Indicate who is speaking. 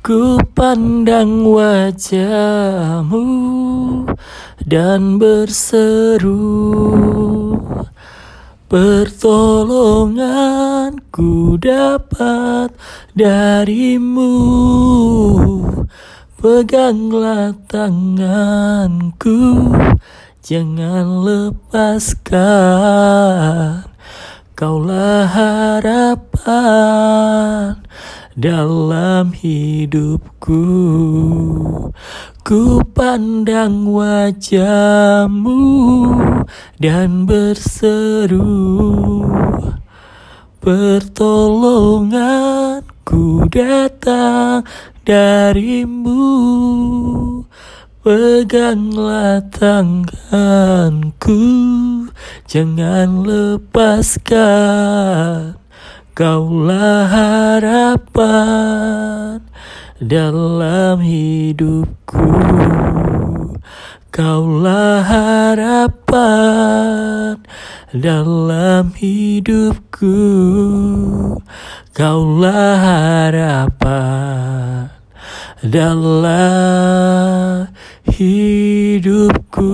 Speaker 1: Ku pandang wajahmu dan berseru Pertolongan ku dapat darimu. Peganglah tanganku Jangan lepaskan. Kaulah harapan dalam hidupku. Ku pandang wajahmu dan berseru Pertolonganku datang darimu. Peganglah tanganku Jangan lepaskan Kaulah harapan dalam hidupku. Kaulah harapan dalam hidupku. Kaulah harapan dalam hidupku